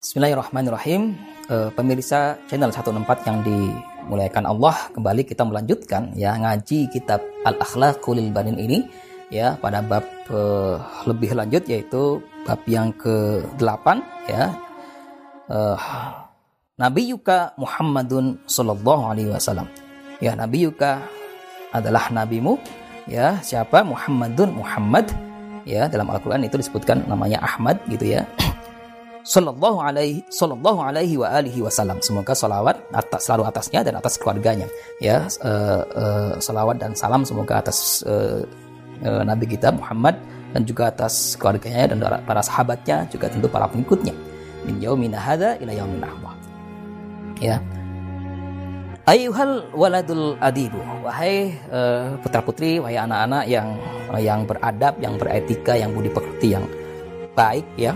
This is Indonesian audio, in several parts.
Bismillahirrahmanirrahim. Uh, pemirsa channel 14 yang dimuliakan Allah, kembali kita melanjutkan ya ngaji kitab Al-Akhlaqul Banin ini ya pada bab uh, lebih lanjut yaitu bab yang ke-8 ya. Uh, Nabi Yuka Muhammadun sallallahu alaihi wasallam. Ya, Nabi Yuka adalah nabimu ya. Siapa? Muhammadun Muhammad ya dalam Al-Qur'an itu disebutkan namanya Ahmad gitu ya. Sallallahu alaihi sallallahu alaihi wa alihi wasallam. Semoga salawat atas selalu atasnya dan atas keluarganya. Ya, uh, uh, salawat dan salam semoga atas uh, uh, Nabi kita Muhammad dan juga atas keluarganya dan para sahabatnya juga tentu para pengikutnya. Min yaumin hadza ila yaumin Ya. Ayuhal waladul adibu, wahai uh, putra putri, wahai anak-anak yang yang beradab, yang beretika, yang budi pekerti, yang baik, ya.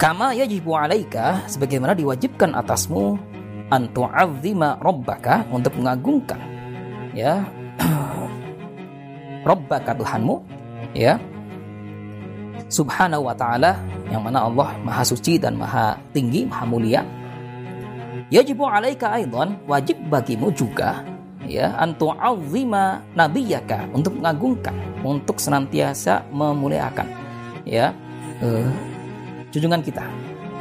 Kama yajibu alaika sebagaimana diwajibkan atasmu antu azima rabbaka untuk mengagungkan ya. Rabbaka Tuhanmu ya. Subhanahu wa ta'ala yang mana Allah maha suci dan maha tinggi maha mulia. Yajibu alaika aidan wajib bagimu juga ya. Antu azima nabiyaka untuk mengagungkan untuk senantiasa memuliakan ya. Uh, junjungan kita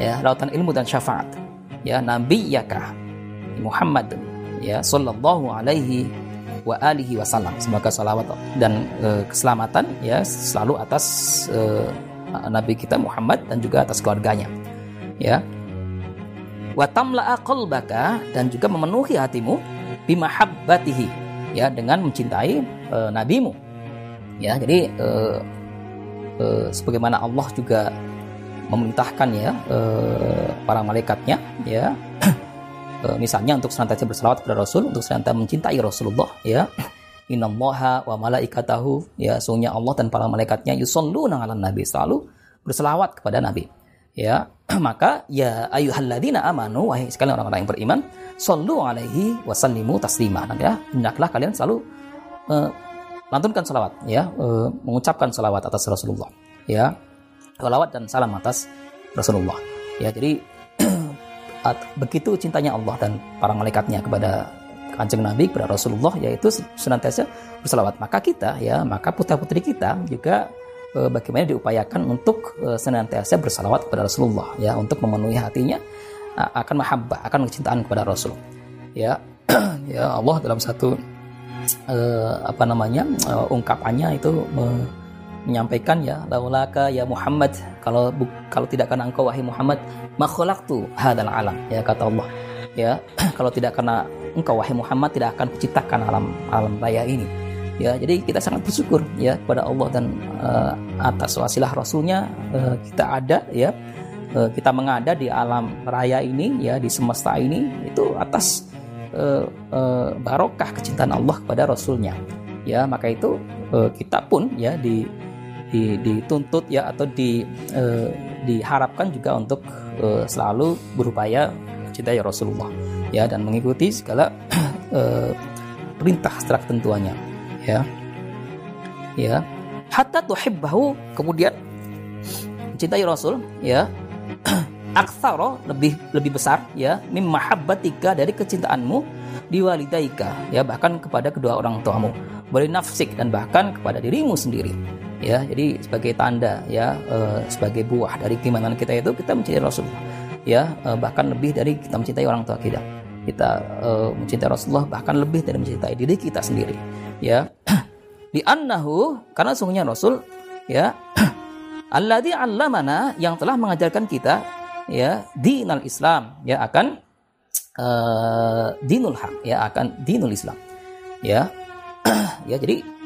ya lautan ilmu dan syafaat ya nabi yakah Muhammad ya sallallahu alaihi wa alihi wasallam. Semoga salawat dan e, keselamatan ya selalu atas e, nabi kita Muhammad dan juga atas keluarganya ya. Wa tamla'a qalbaka dan juga memenuhi hatimu bimahabbatihi ya dengan mencintai e, nabimu ya. Jadi e, e, sebagaimana Allah juga memerintahkan ya uh, para malaikatnya ya. Uh, misalnya untuk senantiasa berselawat kepada Rasul untuk senantiasa mencintai Rasulullah ya. Innallaha wa malaikatahu ya sungguhnya Allah dan para malaikatnya yusalluna 'alan nabi selalu berselawat kepada nabi ya. Maka ya ayyuhalladzina amanu wahai sekalian orang-orang yang beriman sallu alaihi wasallimu taslima. Ya hendaklah kalian selalu uh, lantunkan salawat ya uh, mengucapkan salawat atas Rasulullah ya salawat dan salam atas Rasulullah. Ya, jadi begitu cintanya Allah dan para malaikatnya kepada kanjeng Nabi kepada Rasulullah yaitu senantiasa bersalawat. Maka kita ya, maka putra-putri kita juga e, bagaimana diupayakan untuk e, senantiasa bersalawat kepada Rasulullah ya untuk memenuhi hatinya akan mahabbah, akan kecintaan kepada Rasul. Ya, ya Allah dalam satu e, apa namanya e, ungkapannya itu menyampaikan ya laulaka ya Muhammad kalau kalau tidak karena engkau wahai Muhammad makhluktu hadal alam. Ya kata Allah. Ya kalau tidak karena engkau wahai Muhammad tidak akan menciptakan alam alam raya ini. Ya jadi kita sangat bersyukur ya kepada Allah dan uh, atas wasilah rasulnya uh, kita ada ya uh, kita mengada di alam raya ini ya di semesta ini itu atas uh, uh, barokah kecintaan Allah kepada rasulnya. Ya maka itu kita pun ya di, dituntut ya atau di uh, diharapkan juga untuk uh, selalu berupaya cinta ya Rasulullah ya dan mengikuti segala uh, perintah secara ketentuannya ya. Ya. Hatta tuhibbahu kemudian mencintai Rasul ya. Aksaro lebih lebih besar ya. Mim mahabbatika dari kecintaanmu diwalidaika ya bahkan kepada kedua orang tuamu. Boleh nafsik dan bahkan kepada dirimu sendiri ya jadi sebagai tanda ya e, sebagai buah dari keimanan kita itu kita mencintai Rasulullah ya e, bahkan lebih dari kita mencintai orang tua kita. Kita e, mencintai Rasulullah bahkan lebih dari mencintai diri kita sendiri. Ya di annahu karena sungguhnya Rasul ya alladzi allamana yang telah mengajarkan kita ya dinal Islam ya akan uh, dinul haq ya akan dinul Islam. Ya ya jadi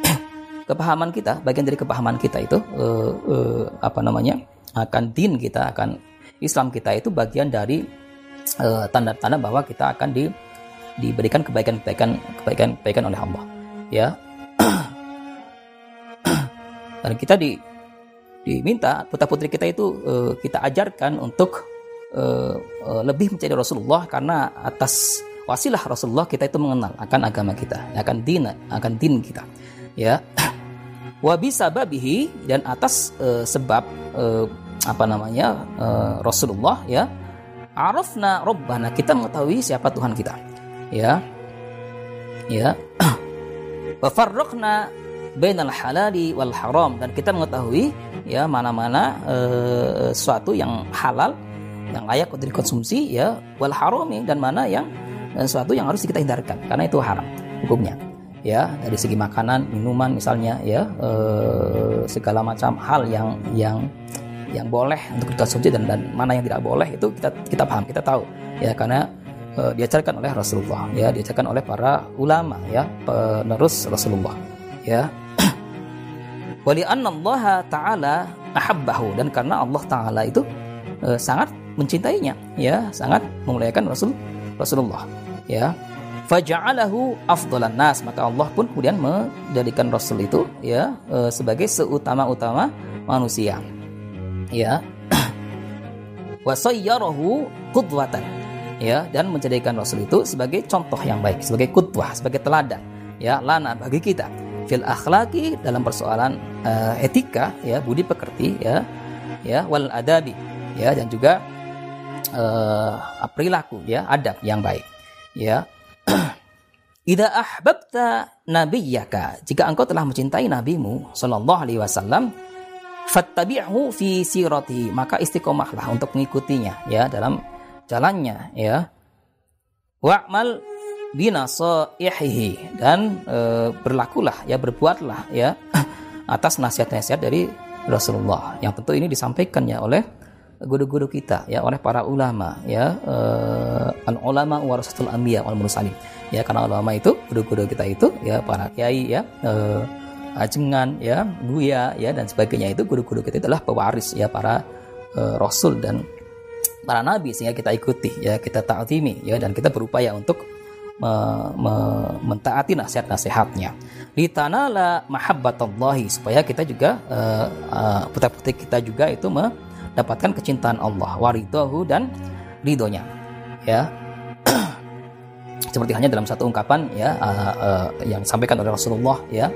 kepahaman kita, bagian dari kepahaman kita itu uh, uh, apa namanya akan din kita, akan Islam kita itu bagian dari eh, tanda-tanda bahwa kita akan di, diberikan kebaikan-kebaikan kebaikan-kebaikan oleh Allah. Ya. Dan kita di diminta putra putri kita itu uh, kita ajarkan untuk uh, lebih mencari Rasulullah karena atas wasilah Rasulullah kita itu mengenal akan agama kita, akan din, akan din kita. Ya. Wabi sababihi dan atas uh, sebab uh, apa namanya uh, Rasulullah ya. Arafna rabbana kita mengetahui siapa Tuhan kita ya. Ya. Wa farraqna bainal halali wal haram dan kita mengetahui ya mana-mana uh, sesuatu yang halal yang layak untuk dikonsumsi ya wal harami dan mana yang sesuatu yang harus kita hindarkan karena itu haram hukumnya ya dari segi makanan minuman misalnya ya eh, segala macam hal yang yang yang boleh untuk dikonsumsi dan dan mana yang tidak boleh itu kita kita paham kita tahu ya karena eh, diajarkan oleh Rasulullah ya diajarkan oleh para ulama ya penerus Rasulullah ya. Wali Allah taala ahabbahu dan karena Allah taala itu eh, sangat mencintainya ya sangat memuliakan Rasul Rasulullah ya faja'alahu afdalan nas. Maka Allah pun kemudian menjadikan Rasul itu ya e, sebagai seutama-utama manusia. Ya. Wasayyarahu qudwatan. Ya dan menjadikan Rasul itu sebagai contoh yang baik sebagai kudwah sebagai teladan. Ya lana bagi kita. Fil akhlaki dalam persoalan uh, etika ya budi pekerti ya. Ya wal adabi. Ya dan juga uh, perilaku ya adab yang baik. Ya Ida ahbabta nabiyyaka jika engkau telah mencintai nabimu sallallahu alaihi wasallam fattabi'hu fi sirati maka istiqomahlah untuk mengikutinya ya dalam jalannya ya. Wa'mal binasaihi dan e, berlakulah ya berbuatlah ya atas nasihat-nasihat dari Rasulullah. Yang tentu ini disampaikan ya oleh guru-guru kita ya oleh para ulama ya uh, al ulama warasatul anbiya wal mursalin ya karena ulama itu guru-guru kita itu ya para kiai ya uh, ajengan ya buya ya dan sebagainya itu guru-guru kita adalah pewaris ya para uh, rasul dan para nabi sehingga kita ikuti ya kita taatimi ya dan kita berupaya untuk me, me, mentaati nasihat-nasihatnya. Litanala mahabbatallahi supaya kita juga uh, uh, kita juga itu me, dapatkan kecintaan Allah waridahu dan ridhonya ya. Seperti hanya dalam satu ungkapan ya uh, uh, yang disampaikan oleh Rasulullah ya.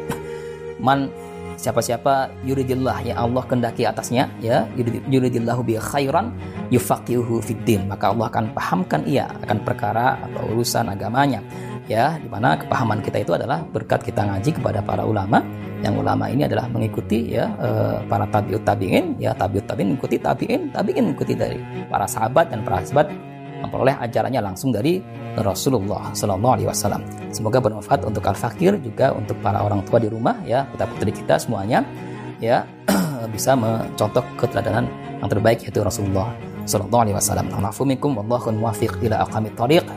Man siapa-siapa yuridillah ya Allah kendaki atasnya ya yuridillahu bi khairan yufaqihuhu fiddin maka Allah akan pahamkan ia akan perkara atau urusan agamanya ya di mana kepahaman kita itu adalah berkat kita ngaji kepada para ulama yang ulama ini adalah mengikuti ya uh, para tabiut tabiin ya tabiut tabiin mengikuti tabiin tabiin mengikuti dari para sahabat dan para sahabat memperoleh ajarannya langsung dari Rasulullah Shallallahu Alaihi Wasallam. Semoga bermanfaat untuk al fakir juga untuk para orang tua di rumah ya kita putri kita semuanya ya bisa mencontoh keteladanan yang terbaik yaitu Rasulullah Sallallahu Alaihi Wasallam. Assalamualaikum warahmatullahi wabarakatuh.